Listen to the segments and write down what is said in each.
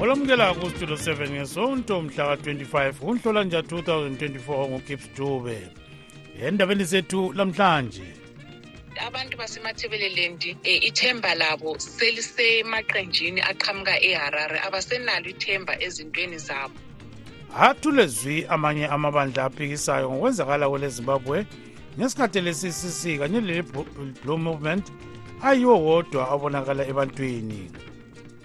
olamukela kustudio 7 ngesonto mhla ka-25 kunhlolanja 2024 ngugips dube endabeni zethu lamhlanje abantu basemathebelelendi e, ithemba labo selisemaqenjini aqhamuka eharare abasenalo ithemba ezintweni zabo athulezwi amanye amabandla aphikisayo ngokwenzakala kwelezimbabwe ngesikhathi lesisisi kanye leli blue movement ayiwo wodwa abonakala ebantwini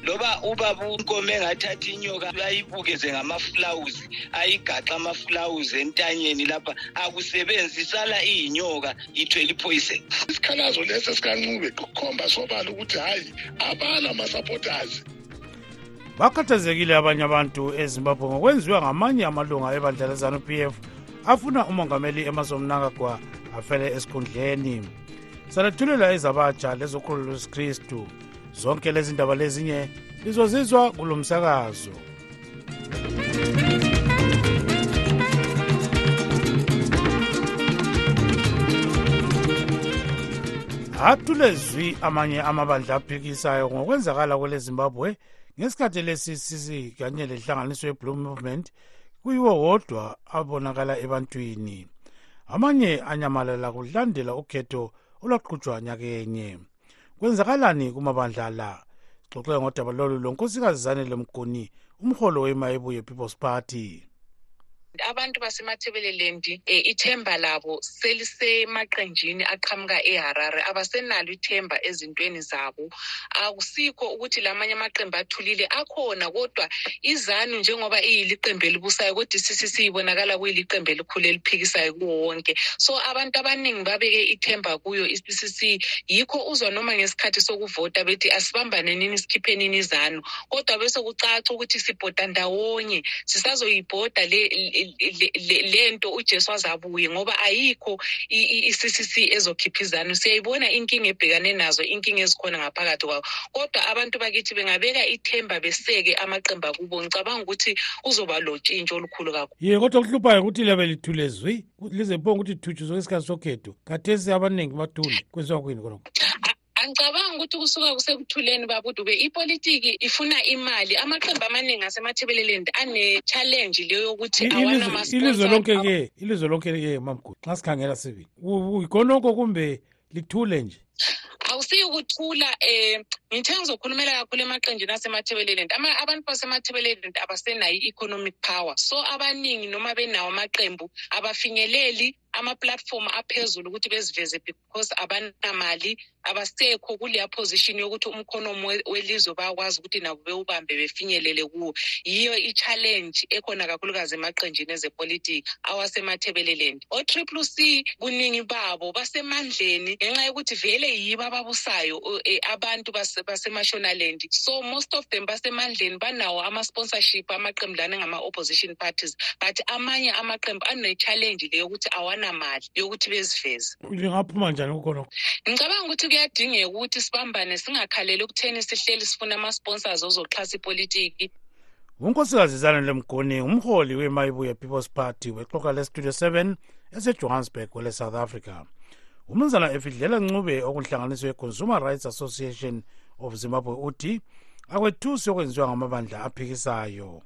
loba ubaba unkomo engathatha inyoka ayibukeze ngamafulawuzi ayigaxa amafulawuzi entanyeni lapha akusebenzi isala iyinyoka ithwele iphoyisen isikhalazo lesi esikancube kukhomba sobala ukuthi hhayi abala ma-supporters bakhathazekile abanye abantu ezimbabwe ngokwenziwa ngamanye amalunga ebandla lezanu p f afuna umongameli emazomnangagwa afele esikhundleni salethulela ezabatsha lezokhulu lwesikristu zonke lezi ndaba lezinye lizozizwa kulo msakazo hatulezwi amanye amabandla aphikisayo ngokwenzakala kwele zimbabwe ngesikhathi lesi sisi kanye lenhlanganiso ye-blue movement kuyiwo wodwa abonakala ebantwini amanye anyamalala kulandela ukhetho olwaqhutshwa nyakenye kwenzakalani kumabandla la xoxeka ngodaba lolu lonkosikazi zanele mguni umholo wemayebuye people's party abantu basemathebelelendi um eh, ithemba labo selisemaqenjini aqhamuka eharare abasenalo ithemba ezintweni zabo akusikho ukuthi lamanye amaqembu athulile akhona kodwa izanu njengoba iyiliqembu elibusayo kodwa icc ibonakala kuyiliqembu elikhulu eliphikisayo kuwo wonke so abantu abaningi babeke ithemba kuyo i-ccc yikho uzwa noma ngesikhathi sokuvota bethi asibambanenini sikhiphenini izanu kodwa besekucaca ukuthi sibhoda ndawonye sisazoyibhoda le, le, le, le nto ujesu azabuye ngoba ayikho i-ccc ezokhipha izanu siyayibona inkinga ebhekane nazo inkinga ezikhona ngaphakathi kwabo kodwa abantu bakithi bengabeka ithemba beseke amaqembu akubo ngicabanga ukuthi kuzoba lotshintsho kukhulu kakhulu ye kodwa okuhluphayo ukuthi liyabe lithule zwi lize ponga ukuthi thutshu zonke isikhathi sokhetho khathesi abaningi bathule kwenziwa kuyini khonokho angicabangi ukuthi kusuka kusekuthuleni babudube ipolitiki ifuna imali amaqembu amaningi asemathebeleland ane-challenge leyo yokuthi ilizwe lonke ke ilizwe lonke ke mamgulu nxa sikhangela sibili yikhonokho kumbe lithule nje awusiyukuthula um eh, ngithe ngizokhulumela kakhulu emaqenjini asemathebeleland abantu basemathebeleland abasenayo i-economic power so abaningi noma benawo amaqembu abafinyeleli ama-platform aphezulu ukuthi beziveze because abanamali abasekho kuleya position yokuthi umkhonomo welizwe bayakwazi ukuthi nabo bewubambe befinyelele kuwo yiyo i-challenge ekhona kakhulukazi emaqenjini ezepolitiki awasemathebeleland otriple c buningi babo basemandleni ngenxa yokuthi vele yibo ababusayo eh, abantu basemashonaland so most of them basemandleni banawo ama-sponsorship amaqembu lana ngama-opposition parties but amanye amaqembu anechallenge le yokuthi awanamali yokuthi beziveze lingaphuma njani kukhona ngicabanga ukuthi kuyadingeka ukuthi sibambane singakhaleli ekutheni sihleli sifuna ama-sponsors ozoxhasa ipolitiki unkosikazi zanele mguni ngumholi wemayibuye people's party wexoka lestudio 7 esejohannesburg kwele south africa umnumzana efidlela ncube okunhlanganiso ye-consumer rights association of zimbabwe uthi akwethusi okwenziwa ngamabandla aphikisayo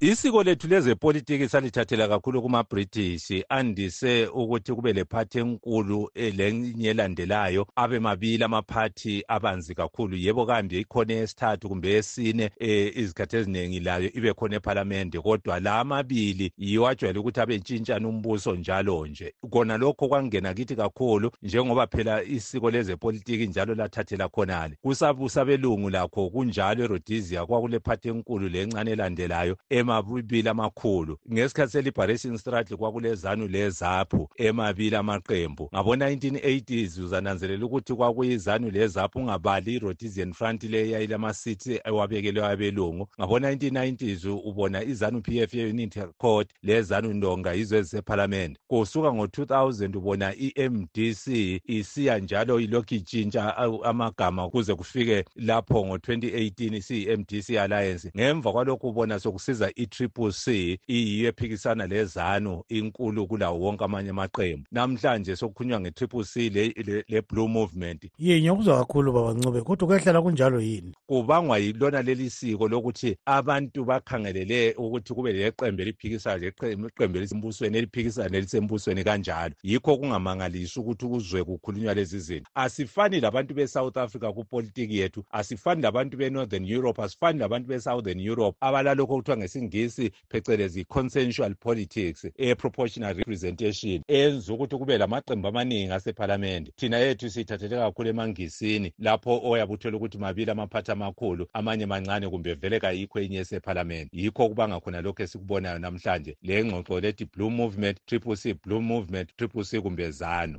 isiko lethu lezepolitiki salithathela kakhulu kuma-british andise ukuthi kube lephathi enkulu eh, lenye elandelayo abe mabili amaphathi abanzi ezincede kakhulu yebo kambe ikhona eyesithathu kumbe eyesine um izikhathi eziningi layo ibe khona ephalamende kodwa la amabili yiwo ajwayele ukuthi abe ntshintshana umbuso njalo nje kona lokho kwangena kithi kakhulu njengoba phela isiko lezepolitiki njalo lathathela khonale kusabelungu lakho kunjalo erodizia kwakule phathi enkulu lencane elandelayo emabili amakhulu ngesikhathi seliberation stratl kwakulezanu lezaphu emabili amaqembu ngabo-1980s uzananzelela ukuthi kwakuyizanu lezaphu ungabali i-rhodesian front le eyayilama-city ewabekelwe abelungu ngabo-1990s ubona izanu p f ye-unity court lezanu ndonga yizo ezisephalamende kusuka ngo-2000 ubona i-mdc isiya njalo ilokhu itshintsha amagama kuze kufike lapho ngo-2018 isiyi-mdc alliance ngemva kwalokhu ubona sokusiza i-triple c iyiyo ephikisana lezanu inkulu kulawo wonke amanye amaqembu namhlanje sokukhulunywa nge-triple c le-blue le, le movement ye ngiyakuzwa kakhulu baba ncube kodwa kuyahlala kunjalo yini kubangwa yilona leli siko lokuthi abantu bakhangelele ukuthi kube leqembe eliphikisayo leqembe elisembusweni eliphikisayo nelisembusweni kanjalo yikho kungamangalisi ukuthi kuzwe kukhulunywa lezi zinto asifani labantu be-south africa kupolitiki yethu asifani labantu be-northern europe asifani labantu be-southern europe abalalokho okuthiwa ngesingisi phecelezi consensual politics e-proportional representation eyenza ukuthi kube lamaqembu amaningi asephalamende thina yethu siyithathele kakhulu emangisini lapho oyabe uthole ukuthi mabili amaphathi amakhulu amanye mancane kumbe vele kayikho enye esephalamende yikho okubanga khona lokhu esikubonayo namhlanje le ngxoxo lethi blue movement triple c blue movement triple c kumbe zanu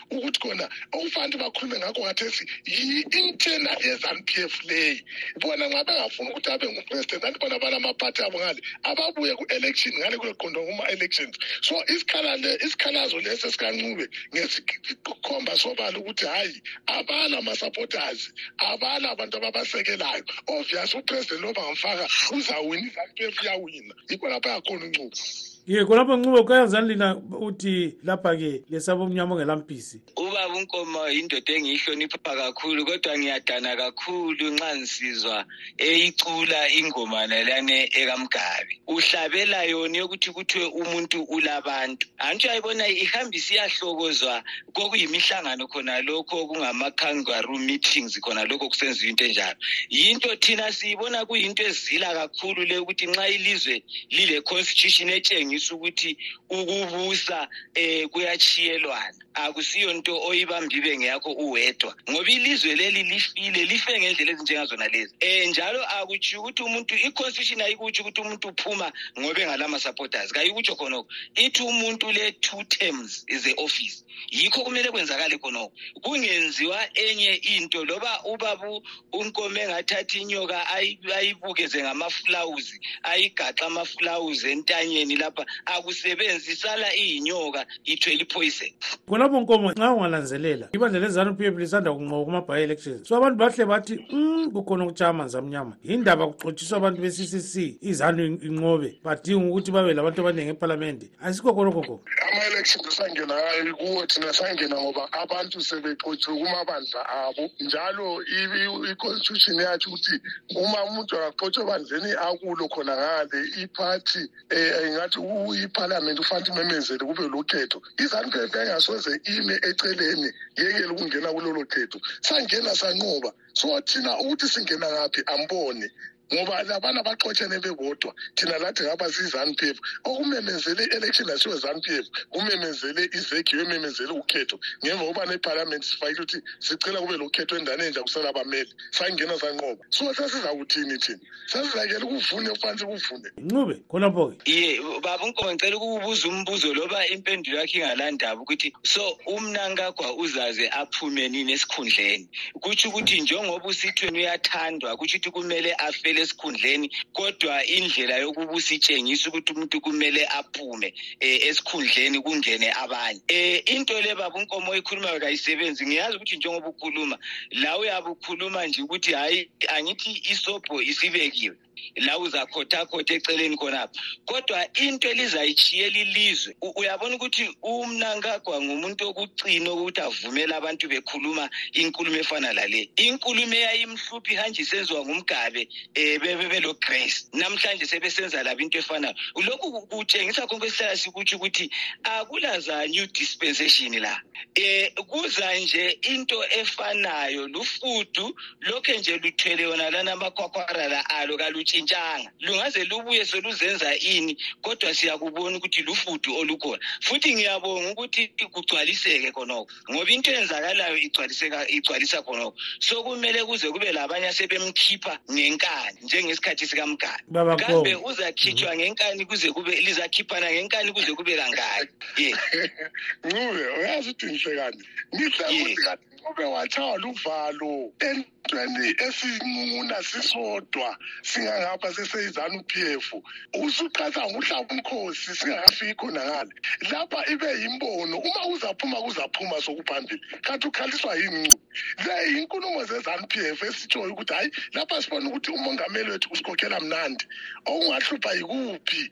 ukuthi kona okufanele bakhulume ngakho ngathesi yi-internal ye-zanu p f leyi bona nxa bengafuni ukuthi abe ngupresident anti bona balamaphathi abo ngale ababuye ku-election ngale kuleqondwa kuma-elections so isikhalazo lesi esikancube ngesikhomba sobala ukuthi hhayi abala ma-supporters abala abantu ababasekelayo obvious upresident loba ngamfaka uzawina i-zanu p f iyawina yikho lapho yakhona uncubo ye khonapho ncubo kuyazani lina uthi lapha-ke lesaba omnyama ongelampisi ubaba unkomo yindoda engiyihlonipha kakhulu kodwa ngiyadana kakhulu nxa ngisizwa eyicula ingomana lane ekamgabi uhlabela yona yokuthi kuthiwe umuntu ulabantu antsho ayibona ihamba isiyahlokozwa kokuyimihlangano khona lokho kungama-kangaroo meetings khona lokho kusenziwa into enjalo yinto thina siyibona kuyinto ezila kakhulu le ukuthi nxa ilizwe lile constitution etshengisa ukuthi ukubusa eh kuyachiyelwana akusiyo nto oyibambibe ngeyakho uwedwa ngoba ilizwe leli lifile life ngendlela ezinjengazona lezi eh njalo akutshiyo ukuthi umuntu iconstitution ayikutsho ukuthi umuntu uphuma ngobe ngalama supporters kayikutsho khonoko ithi umuntu le two terms is the office yikho kumele kwenzakale khonoko kungenziwa enye into loba ubabu unkome engathatha inyoka ayibukeze ngamafulawuzi ayigaxa amafulawuzi entanyeni lapha akusebenzi isala iyinyoka ithwele iphoyisen khonapho nkomo nxa ungalanzelela ibandla lezanu p f lisanda kunqoba kuma-by elections so abantu bahle bathi um kukhona okutshaya amanzi amnyama yindaba kuxotshiswa abantu be-ccc izanu inqobe badinga ukuthi babe labantu abaningi ephalamende asikho khona gogo ama-elections esangenayo kuwothi nasangena ngoba abantu sebexotshiwe kumabandla abo njalo i-constitution yathi ukuthi uma umuntu akaxotshwe ebandleni akulo khona ngale iphathi um ingathi iphalamenti ufanele imemezele kube lokhetho izanu phepha engasoze ime eceleni yekele ukungena kulolo khetho sangena sanqoba so thina ukuthi singena ngaphi ambone ngoba labana baxotshene bebodwa thina lathi ngaba siyi-zanu p f okumemezele i-election asiwe zanu p f kumemezele izegi yomemezele ukhetho ngemva kobana iphalamenti sifakile ukuthi sicela kube lokhetho endane enja kusala abameli sangena sanqoba so sasizakuthini thina sasizakela ukuvune kufanele kuvune ncube khonapho-ke ye baba unkoma ngicela ukubuza umbuzo loba impendulo yakhe ingalandaba ukuthi so umnankagwa uzaze aphume nini esikhundleni kutsho ukuthi njengoba usithweni uyathandwa kutsho ukuthi kumele afele esikhundleni kodwa indlela yokuba usitshengisa ukuthi umuntu kumele aphume um esikhundleni kungene abanye um into le baba unkomo oyikhulumayo kayisebenzi ngiyazi ukuthi njengoba ukhuluma la uyabe ukhuluma nje ukuthi hhayi angithi isobho isibekiwe la uzakhothakhothi eceleni khonapho kodwa into elizayitshiyela ilizwe uyabona ukuthi umnankagwa ngumuntu okucina ukuthi avumele abantu bekhuluma inkulumo efana lale inkulumo eyayimhluphi hanji senziwa ngumgabe um bebelograce namhlanje sebesenza labo into efanayo lokhu kutshengisa konke esihlala sikutsho ukuthi akulaza new dispensation la um kuza nje into efanayo lufudu lokhe nje luthwele wona lana amakhwakhwara la alo kalutshintshanga lungaze lubuye soluzenza ini kodwa siyakubona ukuthi lufudu olukhona futhi ngiyabonga ukuthi kugcwaliseke khonoko ngoba into eyenzakalayo igcwalisa khonoko so kumele kuze kube labanye asebemkhipha ngenkani njengesikhathi sikamgani kambe uzakhitshwa mhm. ngenkani kuze kube lizakhiphana ngenkani kuze kube kangaki ye ncube uyazi ukuthi ngihlekani ngihlekani kube watshaywa luvalo entweni esinquna sisodwa singangapha seseyizanu p f usuqatha ngokuhlaba umkhosi singakafiki khona ngale lapha ibe yimbono uma kuzaphuma kuzaphuma sokuphambili kanti ukhaliswa yini ncu le yinkulumo zezanu p f esitshoyo ukuthi hhayi lapha sibona ukuthi umongameli wethu usikhokhela mnandi okungahlupha yikuphi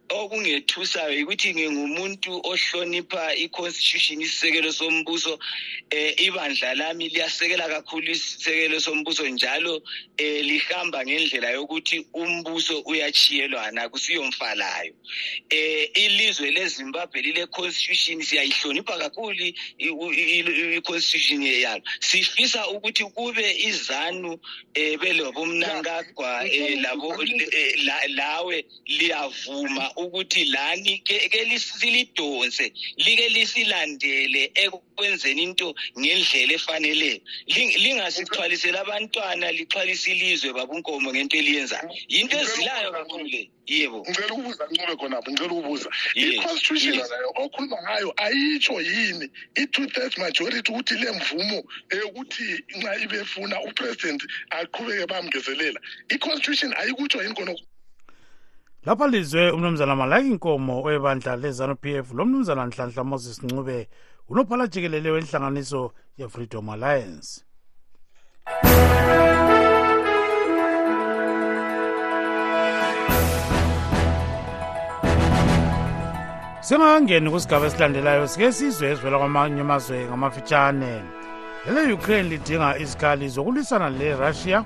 okungethusayo yikuthi ngingumuntu ohlonipha i-constitution isisekelo sombuso eh ibandla lami liyasekela kakhulu isisekelo sombuso njalo eh lihamba ngendlela yokuthi umbuso uyachiyelwana kusiyomfalayo eh ilizwe leZimbabwe lile constitution siyayihlonipha kakhulu i-constitution yalo sifisa ukuthi kube izanu eh belobumnankagwa eh labo eh, lawe liyavuma ukuthi lani ke lisilidonse like lisilandele ekwenzeni into ngendlela efaneleyo lingasithwaliseli abantwana lithwalise ilizwe babunkomo ngento eliyenzayo yinto ezilayo kakhulu le yebo ngicela ukubuza ncube khonapho ngicela ukubuza i-constitution leyo okhuluma ngayo ayitsho yini i-two-thirds majority ukuthi le mvumo eyokuthi nxa ibefuna upresident aqhubeke bamngezelela i-constitution ayikutsho yini khonokho lapha lizwe umnumzana malaki nkomo webandla lezanu p f lo mnumzana nhlanhla moses ncube unophala jikelele wenhlanganiso yefreedom alliance singakangeni kusigaba esilandelayo sike sizwe ezwela kwamanye amazwe ngamafitshane lele-ukraine lidinga izikhali zokulwisana le-russia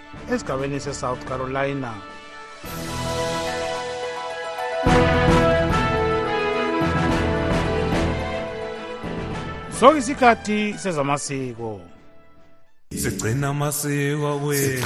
esigabeni sesouth carolina sokisikhathi sezamasiko sigcina amasiko akwenu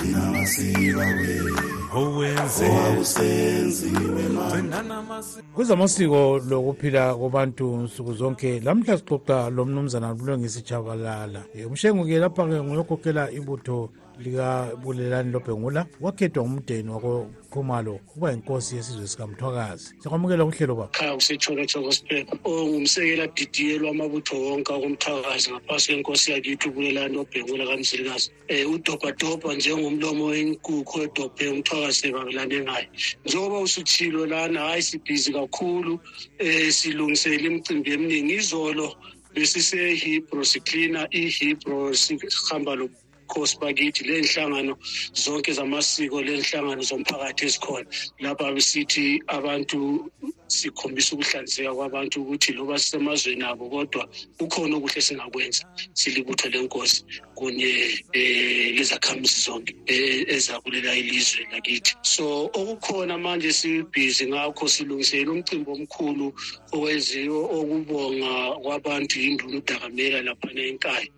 kwezamasiko lokuphila kwabantu nsuku zonke lamhla sixoxa lomnumzana bulungisi jabalala umshenguke lapha-ke nguyokhokhela ibutho likabulelani lobhengula wakhethwa ngumdeni wakokhumalo ukuba yinkosi yesizwe sikamthwakazi siyakwamukela uhlelo baba khaya kusetshoketshoko sibheka ongumsekela didiyelo amabutho wonke akomthakazi ngaphansi kwenkosi yakithi ubulelani lobhengula kamzilikazi um eh, udobhadobha njengomlomo wenkukhu edobhe umthwakazi sebabelane ngayo njengoba usutshilo lana hhayi sibhizi kakhulu um silungisele imicimbi eminingi izolo besisehebrew siklina ihebrew sihamba khosi bakithi lenhlangano zonke zamasiko lenhlangano zomphakathi ezikhona lapha besithi abantu sikhombisa ukuhlanzeka kwabantu ukuthi loba sisemazweni abo kodwa kukhona okuhle singakwenza silibutho lenkosi kunye um lezakhamisi zonke eh, ezakulela ilizwe lakithi so okukhona manje sibhizi ngakho silungisele umcimbi omkhulu owenziwe okubonga kwabantu yinduna udakamela laphana enkayi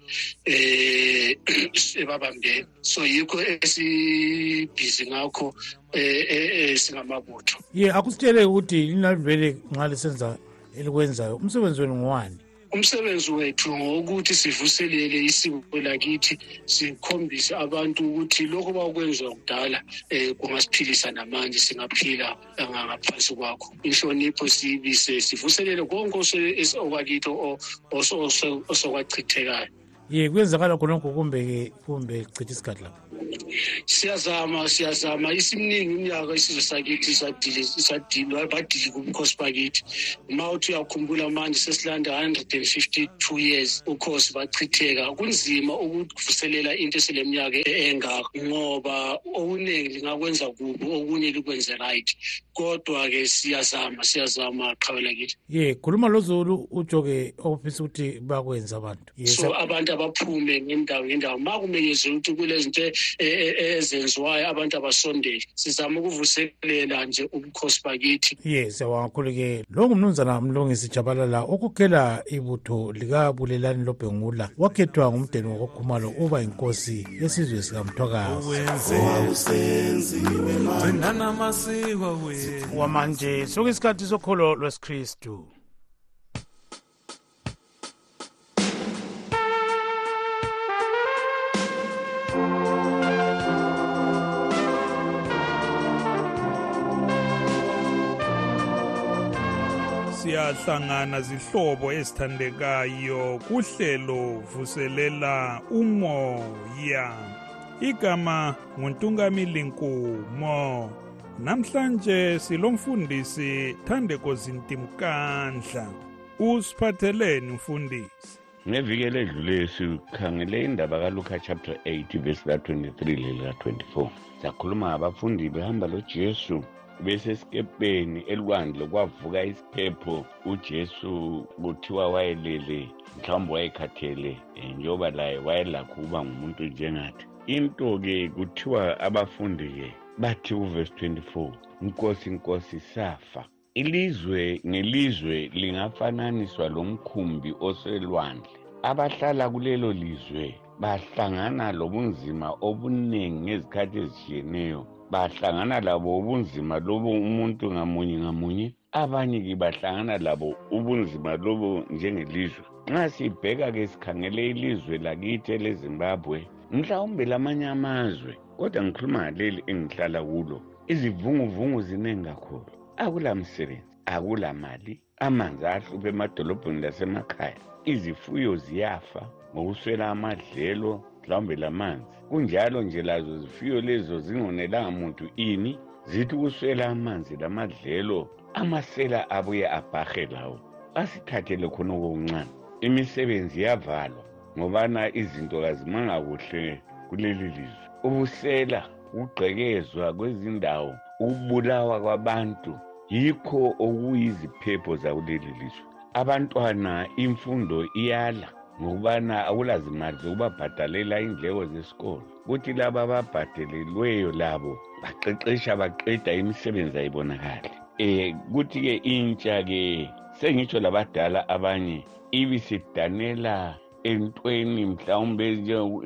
eh ebabambe so yikho esibhizi ngakho eh, eh, eh singamabutho ye akusitshele ukuthi linalivele nxa lisenza elikwenzayo umsebenzi wenu ngowani umsebenzi wethu ngowokuthi sivuselele isiko lakithi sikhombise abantu ukuthi lokho bakwenziwa kudala um kungasiphilisa namanje singaphila anganga ngaphansi kwakho inhlonipho siyibise sivuselele konke okwakitho osokwachithekayo ye kuyenzakala khonokho kumbe kumbe chitha isikhathi lapho siyazama siyazama isimningi umnyaka isizwe sakithi badili kubukhosi bakithi uma uthi uyakhumbula manje sesilanda 152 years ukhosi bachitheka kunzima ukuvuselela into eseleminyaka engaka ngoba okuningi lingakwenza okunye likwenze right kodwa-ke siyazama siyazama qhawela kithi ye khuluma lozulu utsho-ke ofisa ukuthi bakwenze abantu so abantu abaphume ngendawo ngendawo ma kumenyeziwe ukuthi kulezinto e, e, e, ezenziwayo abantu abasondele sizama ukuvuselela nje ubukhosi bakithi ye siyabonga kakhulu-ke lo ngumnumzana mlungisi jabalala okukela ibutho likabulelani lobhengula wakhethwa ngumdeni wakokhumalo uba yinkosi isizwe sikamthwakaziwamanje suka isikhathi sokholo lwesikristu siyahlangana zihlobo ezithandekayo kuhlelo vuselela umoya igama nguntungamili nkumo namhlanje silomfundisi thandeko zintimkandla usiphatheleni mfundisi ngeviki eledlule sikhangele indaba kaluka chapter 8 verse ka-23 lelika-24 sakhuluma ngabafundi behamba lojesu besesikepeni elwandle kwavuka isiphepho ujesu kuthiwa wayelele mhlawumbe wayekhathele eh, njengoba laye wayelakho ukuba ngumuntu njengathi into-ke kuthiwa abafundi-ke bathi kuvesi 24 nkosi nkosi safa ilizwe ngelizwe lingafananiswa lomkhumbi oselwandle abahlala kulelo lizwe bahlangana lobunzima obuningi ngezikhathi ezishiyeneyo bahlangana labo ubunzima lobo umuntu ngamunye ngamunye abanye ke bahlangana labo ubunzima lobo njengelizwe nxa sibheka ke sikhangele ilizwe lakithi elezimbabwe mhlawumbe lamanye amazwe kodwa ngikhuluma ngaleli engihlala kulo izivunguvungu ziningi kakhulu akulamsebenzi akulamali amanzi ahlupha emadolobheni lasemakhaya izifuyo ziyafa ngokuswela amadlelo mhlawumbe lamanzi kunjalo nje lazo zifuyo lezo zingonelanga muntu ini zithi ukuswela amanzi lamadlelo amasela abuye abhahe lawo asithathele khona okuncane imisebenzi yavalwa ngobana izinto kazimanga kuhle kuleli lizwe ubusela ukugqekezwa kwezindawo ukubulawa kwabantu yikho okuyiziphepho zakuleli lizwe abantwana imfundo iyala ngokubana akulazimali zokubabhadalela indleko zesikolo kuthi laba ababhadelelweyo labo baqeqesha baqeda imisebenzi ayibonakali um kuthi-ke intsha-ke sengitsho labadala abanye ibi sidanela entweni mhlawumbe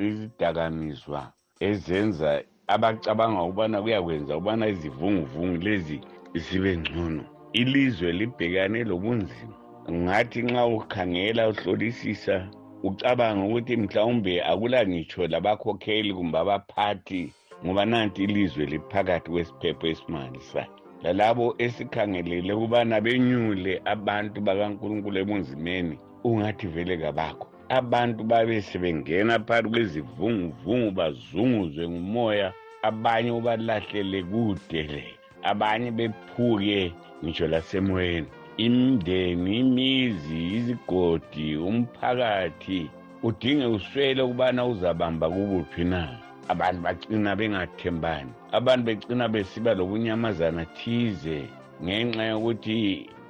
izidakamizwa ezenza abacabanga ukubana kuyakwenza ukubana izivunguvungu lezi zibe ngcono ilizwe libhekane lobunzima ngathi nxa ukhangela uhlolisisa ucabanga ukuthi mhlawumbe akula ngitsho labakhokheli kumbe abaphathi ngoba nanti ilizwe liphakathi kwesiphepho esimangalisayo lalabo esikhangelele ukubana benyule abantu bakankulunkulu ebunzimeni ungathi vele kabakho abantu babe sebengena phakathi kwezivunguvungu bazunguzwe ngumoya abanye ubalahlele kude le abanye bephuke ngisho lasemoyeni imndeni imizi izigodi umphakathi udinge uswele ukubana uzabamba kukuphi na abantu bagcina bengathembani abantu begcina besiba lokunyamazana thize ngenxa yokuthi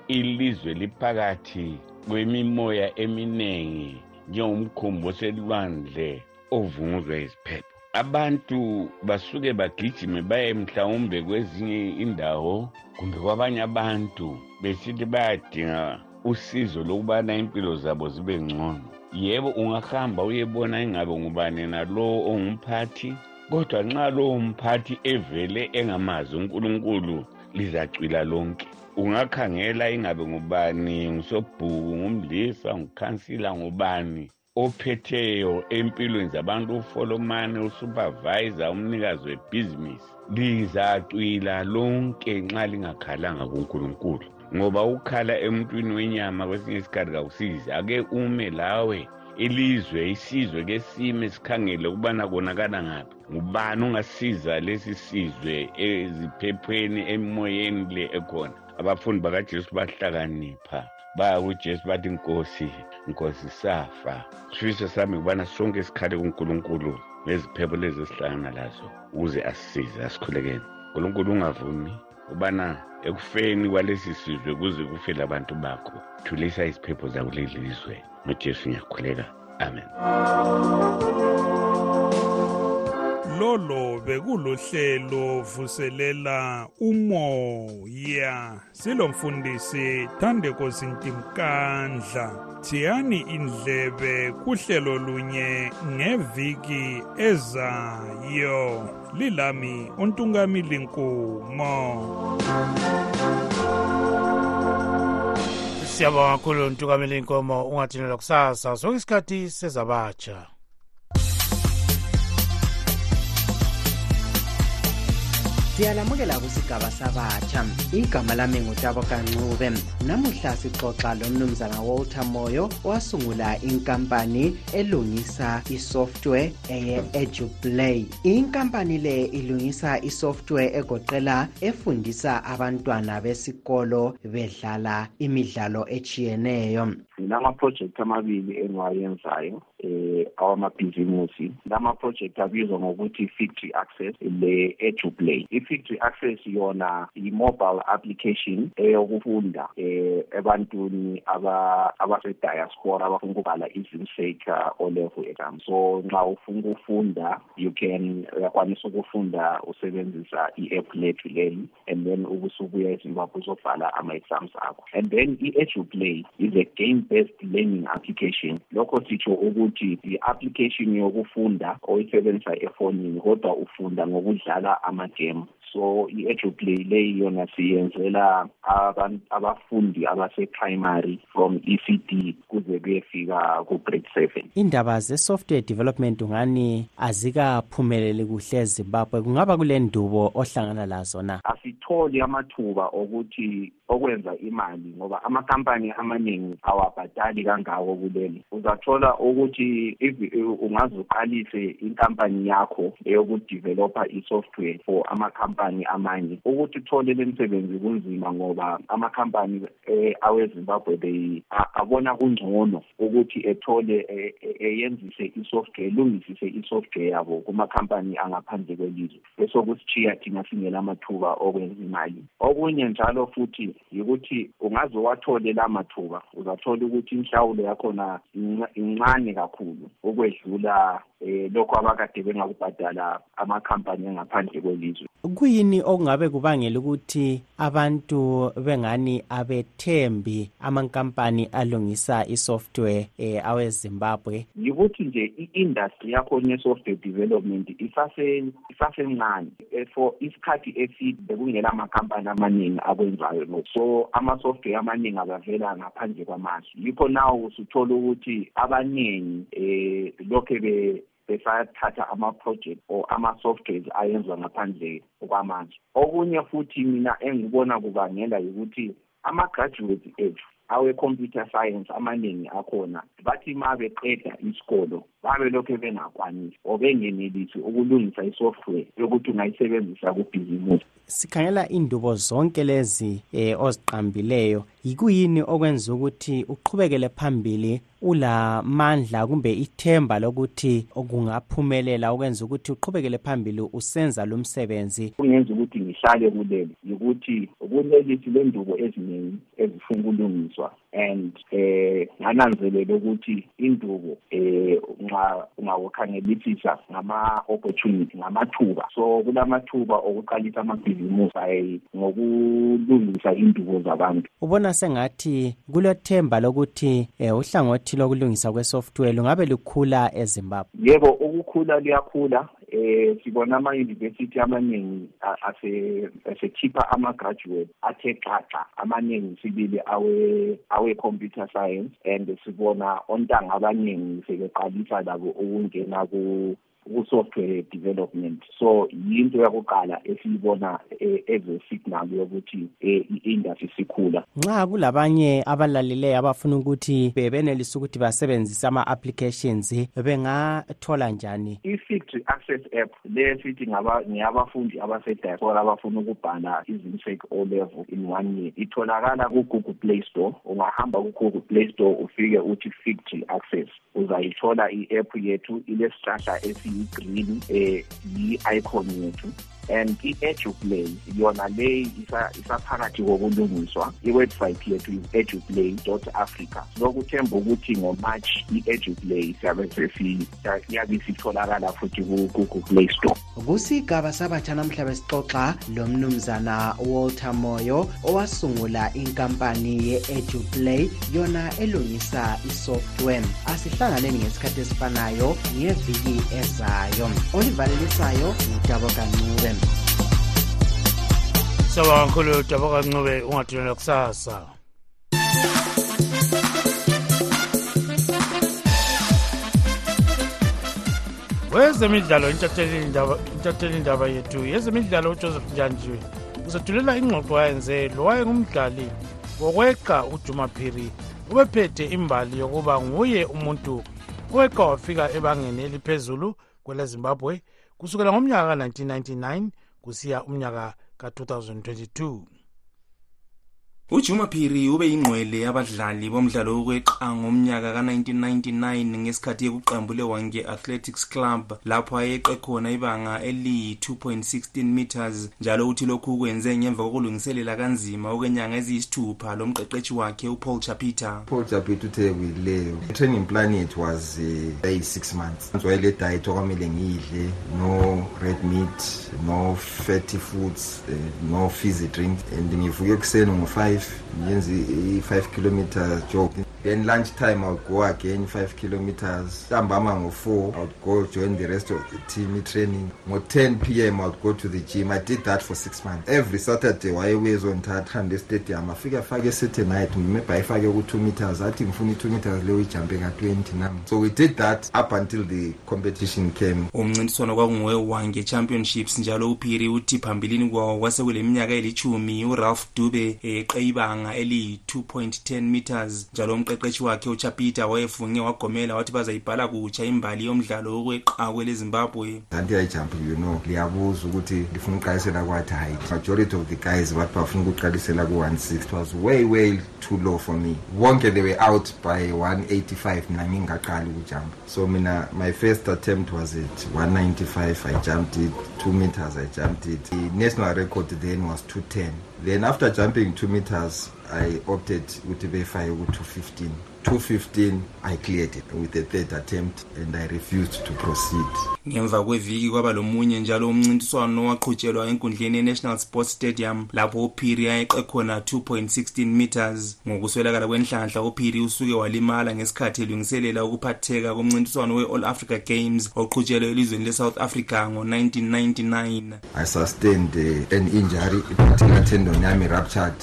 ilizwe liphakathi kwemimoya eminingi njengomkhumbi oselwandle ovunguzwa iziphepho abantu basuke bagijime baye mhlawumbe kwezinye indawo kumbe kwabanye abantu besithi bayadinga usizo lokubana impilo zabo zibe ngcono yebo ungahamba uyebona ingabe ngubani nalowo ongumphathi kodwa nxa lowo mphathi evele engamazi unkulunkulu lizacwila lonke ungakhangela ingabe ngubani ngusobhuku ngumlisa ngukhansila ngubani ophetheyo empilweni zabantu ufolomane usupervisa umnikazi webhizinisi lizacwila lonke nxa lingakhalanga kunkulunkulu ngoba ukukhala emntwini wenyama kwesinye isikhathi kakusizi ake ume lawe ilizwe isizwe ke sime sikhangele ukubana konakala ngaphi ngubani ungasiza lesi sizwe eziphephweni emoyeni le ekhona abafundi bakajesu bahlakanipha baya kujesu bathi nkosi nkosi safa sifiso sami kubana sonke sikhale kunkulunkulu ngeziphepho lezi esihlangana lazo ukuze asisize asikhulekeni nkulunkulu ungavumi ubana ekufeni kwalesi sizwe kuze kufe labantu bakho thulisa iziphepho zakuleli lizwe ngojesu ngiyakhuleka amen lolo bekulohlelo vuselela umoya silomfundisi thandeko zintimkandla thiyani indlebe kuhlelo lunye ngeviki ezayo lilami untungamili nkumo siyabonga kakhulu ntukameli inkomo ungathinelwa kusasa sonke isikhathi sezabatsha siyalamukela kusigaba sabatsha igama lami ngutabo kancube namuhla sixoxa lomnumzana walter moyo wasungula inkampani elungisa isoftware eye-eduplay inkampani le ilungisa isoftware egoqela efundisa abantwana besikolo bedlala imidlalo etshiyeneyo ngilamaprojekthi amabili engiwayenzayo eh awamabhizimusi lama project abizwa ngokuthi factory access le eduplay i-factory access yona yi-mobile application eyokufunda eh ebantwini abasediaspora abafuna ukubhala izinseka olevel exam so nxa ufuna ukufunda you can uyakwanisa ukufunda usebenzisa i-app lethu leli and then ubusubuya ezimbabwe uzobhala ama-exams akho and then i-eduplay is a game based learning application lokho sitsho ukuthi i-application yokufunda oyisebenzisa efonini kodwa ufunda ngokudlala amagame so i-eduplay leyi yona siyenzela abafundi abase-primary from e c d kuze kuyefika ku-grade seven indaba ze-software development ngani azikaphumeleli kuhle ezimbabwe kungaba kule ndubo ohlangana lazo na asitholi amathuba okuthi okwenza imali ngoba amakampani amaningi awabhadali kangako kuleli uzathola ukuthi ungaze uqalise inkampani yakho eyokudevelopha i-software for amakampani amanye ukuthi uthole le msebenzi kunzima ngoba amakampani eh aweZimbabwe they abona kungcono ukuthi ethole eh, eh, eyenzise isoftware elungisise isoftware yabo kuma company angaphandle kwelizwe bese kusitshiya thina singela mathuba okwenza imali okunye njalo futhi yikuthi ungaze wathole la mathuba uzathola ukuthi inhlawulo yakhona incane kakhulu ukwedlula um lokho abakade bengakubhadala amakhampani engaphandle kwelizwe kuyini okungabe kubangela ukuthi abantu bengani abethembi amankampani alungisa i-software um awezimbabwe yikuthi nje i-industry yakhona ye-software development isasencane eh, for isikhathi eside bekungela amakhampani amaningi akwenzayo lokhu so ama-software amaningi akavela ngaphandle kwamazwe yikho nawo usuthola ukuthi abaningi um lokhe besathatha ama-project or ama-softwares ayenzwa ngaphandle kwamanje okunye futhi mina engikubona kubangela yikuthi ama-graduate ethu awe-computer science amaningi akhona bathi ma beqeda isikolo babelokhu bengakwanisi or bengenelisi ukulungisa i-software yokuthi ungayisebenzisa kubhizimusi sikhangela indubo zonke lezi eh, oziqambileyo yikuyini okwenza ukuthi uqhubekele phambili ulamandla kumbe ithemba lokuthi kungaphumelela okwenza ukuthi uqhubekele phambili usenza lo msebenzi kungenza ukuthi ngihlale kuleli yikuthi kulelisi lendubo eziningi ezifuna ukulungiswa and eh ngananzelela ukuthi indubo eh nxa ungawukhangelisisa ngama opportunity ngamathuba so kulamathuba okuqalisa amabhizimusi ayi ngokulungisa indubo zabantu ubona sengathi kulethemba lokuthi um uhlangothi lokulungisa kwesoftware lungabe lukhula ezimbabwe yebo ukukhula luyakhula eh sibona ama university amaningi ase asekhipha ama graduate athe xaxa amaningi sibili awe awe computer science and sibona ontanga abaningi sebeqalisa labo ukungena ku ku-software development so yinto yakuqala esiyibona eh, eze-signal yokuthi eh, i-industry sikhula nxa kulabanye abalaleleyo abafuna ukuthi bebenelisa ukuthi basebenzise ama-applications bengathola njani i-sectory access app leyo sithi ngeyabafundi abasediaspora abafuna ukubhala izinsec o level in one year itholakala ku-google play store ungahamba ku-google play store ufike uthi sectory access uzayithola i-app yethu ilesihlahla esiyi-green um eh, yi-icon yethu and i-eduplay yona leyi isaphakathi kokulungiswa iwebsayithi yethu i-eduplay dot africa lokuthemba ukuthi ngomarch i-eduplay siyabe siyabe sitholakala futhi ku-google play store kusigaba sabatsha namhla besixoxa lomnumzana walter moyo owasungula inkampani ye-eduplay yona elungisa isoftware asihlanganeni ngesikhathi esifanayo ngeviki ezayo olivalelisayo ngudabo kancube siyabonga kakhulu dabo kancube ungathulelwa kusasa wezemidlalo intatheli indaba yethu yezemidlalo ujoseph njanjiwe uzothulela ingxoxo ayenze lowayengumdlali wokweqa ujuma phiri ubephethe imbali yokuba nguye umuntu oweqa wafika ebangeni eliphezulu kwelezimbabwe kusukela ngomnyaka ka-1999 kusiya umnyaka ka-2022 ujuma phiri ube yingqwele yabadlali bomdlalo wokweqa ngomnyaka ka-1999 ngesikhathi ekuqambule wange athletics club lapho ayeqe khona ibanga eliyi-2.16 meters njalo uthi lokhu ukwenze ngemva kokulungiselela kanzima okwenyanga eziyisithupha lo mqeqetshi wakhe upaul chapita paul chapita uthe kuyileyo i-training plan yethu was uh, eh, eyi-six months ngizwayeleda ethokamele ngiyidle no red meat no fatty foods eh, no fizzy drink and ngivuke ekuseni ngo-five ngenze i-five kilometers jog then lunch time iwould go again five kilometers ntambama ngo-four iwould go join the rest of the team itraining ngo-ten p m iwould go to the gym i did that for six months every saturday wayewezondithatha hambe estadium afike afake city night ngimebhayifake ku-two meters athi ngifuna i-two meters leyo ijampe ka-twenty nam So we did that up until the competition came. Umncintiswano kwakungowe Wange Championships njalo uPhiri uthi phambilini kwawo kwase kuleminyaka elithumi uRalph Dube eqe ibanga eli 2.10 meters njalo umqeqeshi wakhe uChapita wayefunge wagomela wathi bazayibhala kutsha imbali yomdlalo wokweqakwe leZimbabwe. Kanti I jump you know liyabuza ukuthi ndifuna ukuqalisela kwathi height. Majority of the guys bathi bafuna ukuqalisela ku 160 was way way too low for me wonke they were out by 185 mina ngingaqali ukujump so mina my first attempt was it 195 i jumped it 2 meters i jumped it the national record then was 210 then after jumping two meters i opted the veifai ku215 215 I cleared it with the third attempt and I refused to proceed. Ngemva kweviki kwaba lomunye njalo umncintiswano owaqhutshelwa enkundleni ye-National Sports Stadium lapho uPhiri ayeqe khona 2.16 meters. Ngokuswelakala kwenhlanhla uPhiri usuke walimala ngesikhathi elungiselela ukuphatheka komncintiswano we-All Africa Games oqhutshelwe elizweni le-South Africa ngo-1999. I sustained uh, an injury, particular tendon yami ruptured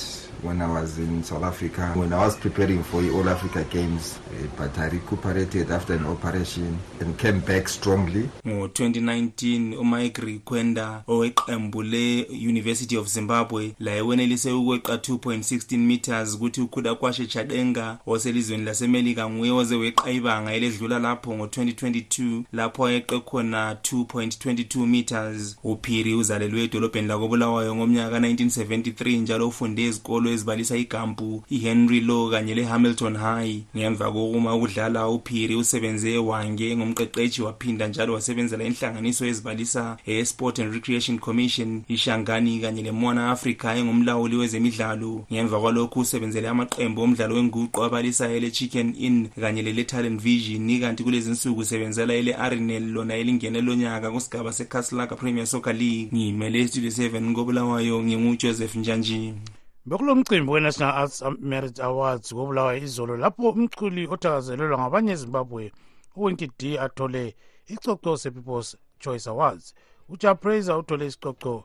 when I was in South Africa, when I was preparing for the All Africa Games. but I recuperated after an operation and came back strongly. Ngo-2019 uMike Kwenda oweqembu le-University of Zimbabwe laye wenelise ukweqa 2.16 meters kuthi uKhuda Kwashe Chadenga oselizweni laseMelika nguye oze weqa ibanga eledlula lapho ngo-2022 lapho ayeqe khona 2.22 meters. uphiri uzalelwe edolobheni lakobulawayo ngomnyaka ka-1973 njalo ufunde izikolo ezibalisa igampu ihenry law kanye lehamilton high ngemva kokuma ukudlala uphiri usebenze ewange engumqeqetshi waphinda njalo wasebenzela inhlanganiso ezibalisa esport and recreation commission ishangani kanye lemona africa engumlawuli wezemidlalo ngemva kwalokhu usebenzele amaqembu omdlalo wenguqu abalisa ele chicken inn kanye lele talent vision ikanti kulezi nsuku usebenzela ele arinel lona elingene lonyaka kusigaba ekhasi laka premier soccer league ngimele istudio 7 ngobulawayo ngingujoseph njanji bekulo mcimbi we-national arts merit awards kobulawayo izolo lapho umculi othakazelelwa ngabanye ezimbabwe uwinki d athole icoco sepeoples choice awards ujapraiser uthole isicoco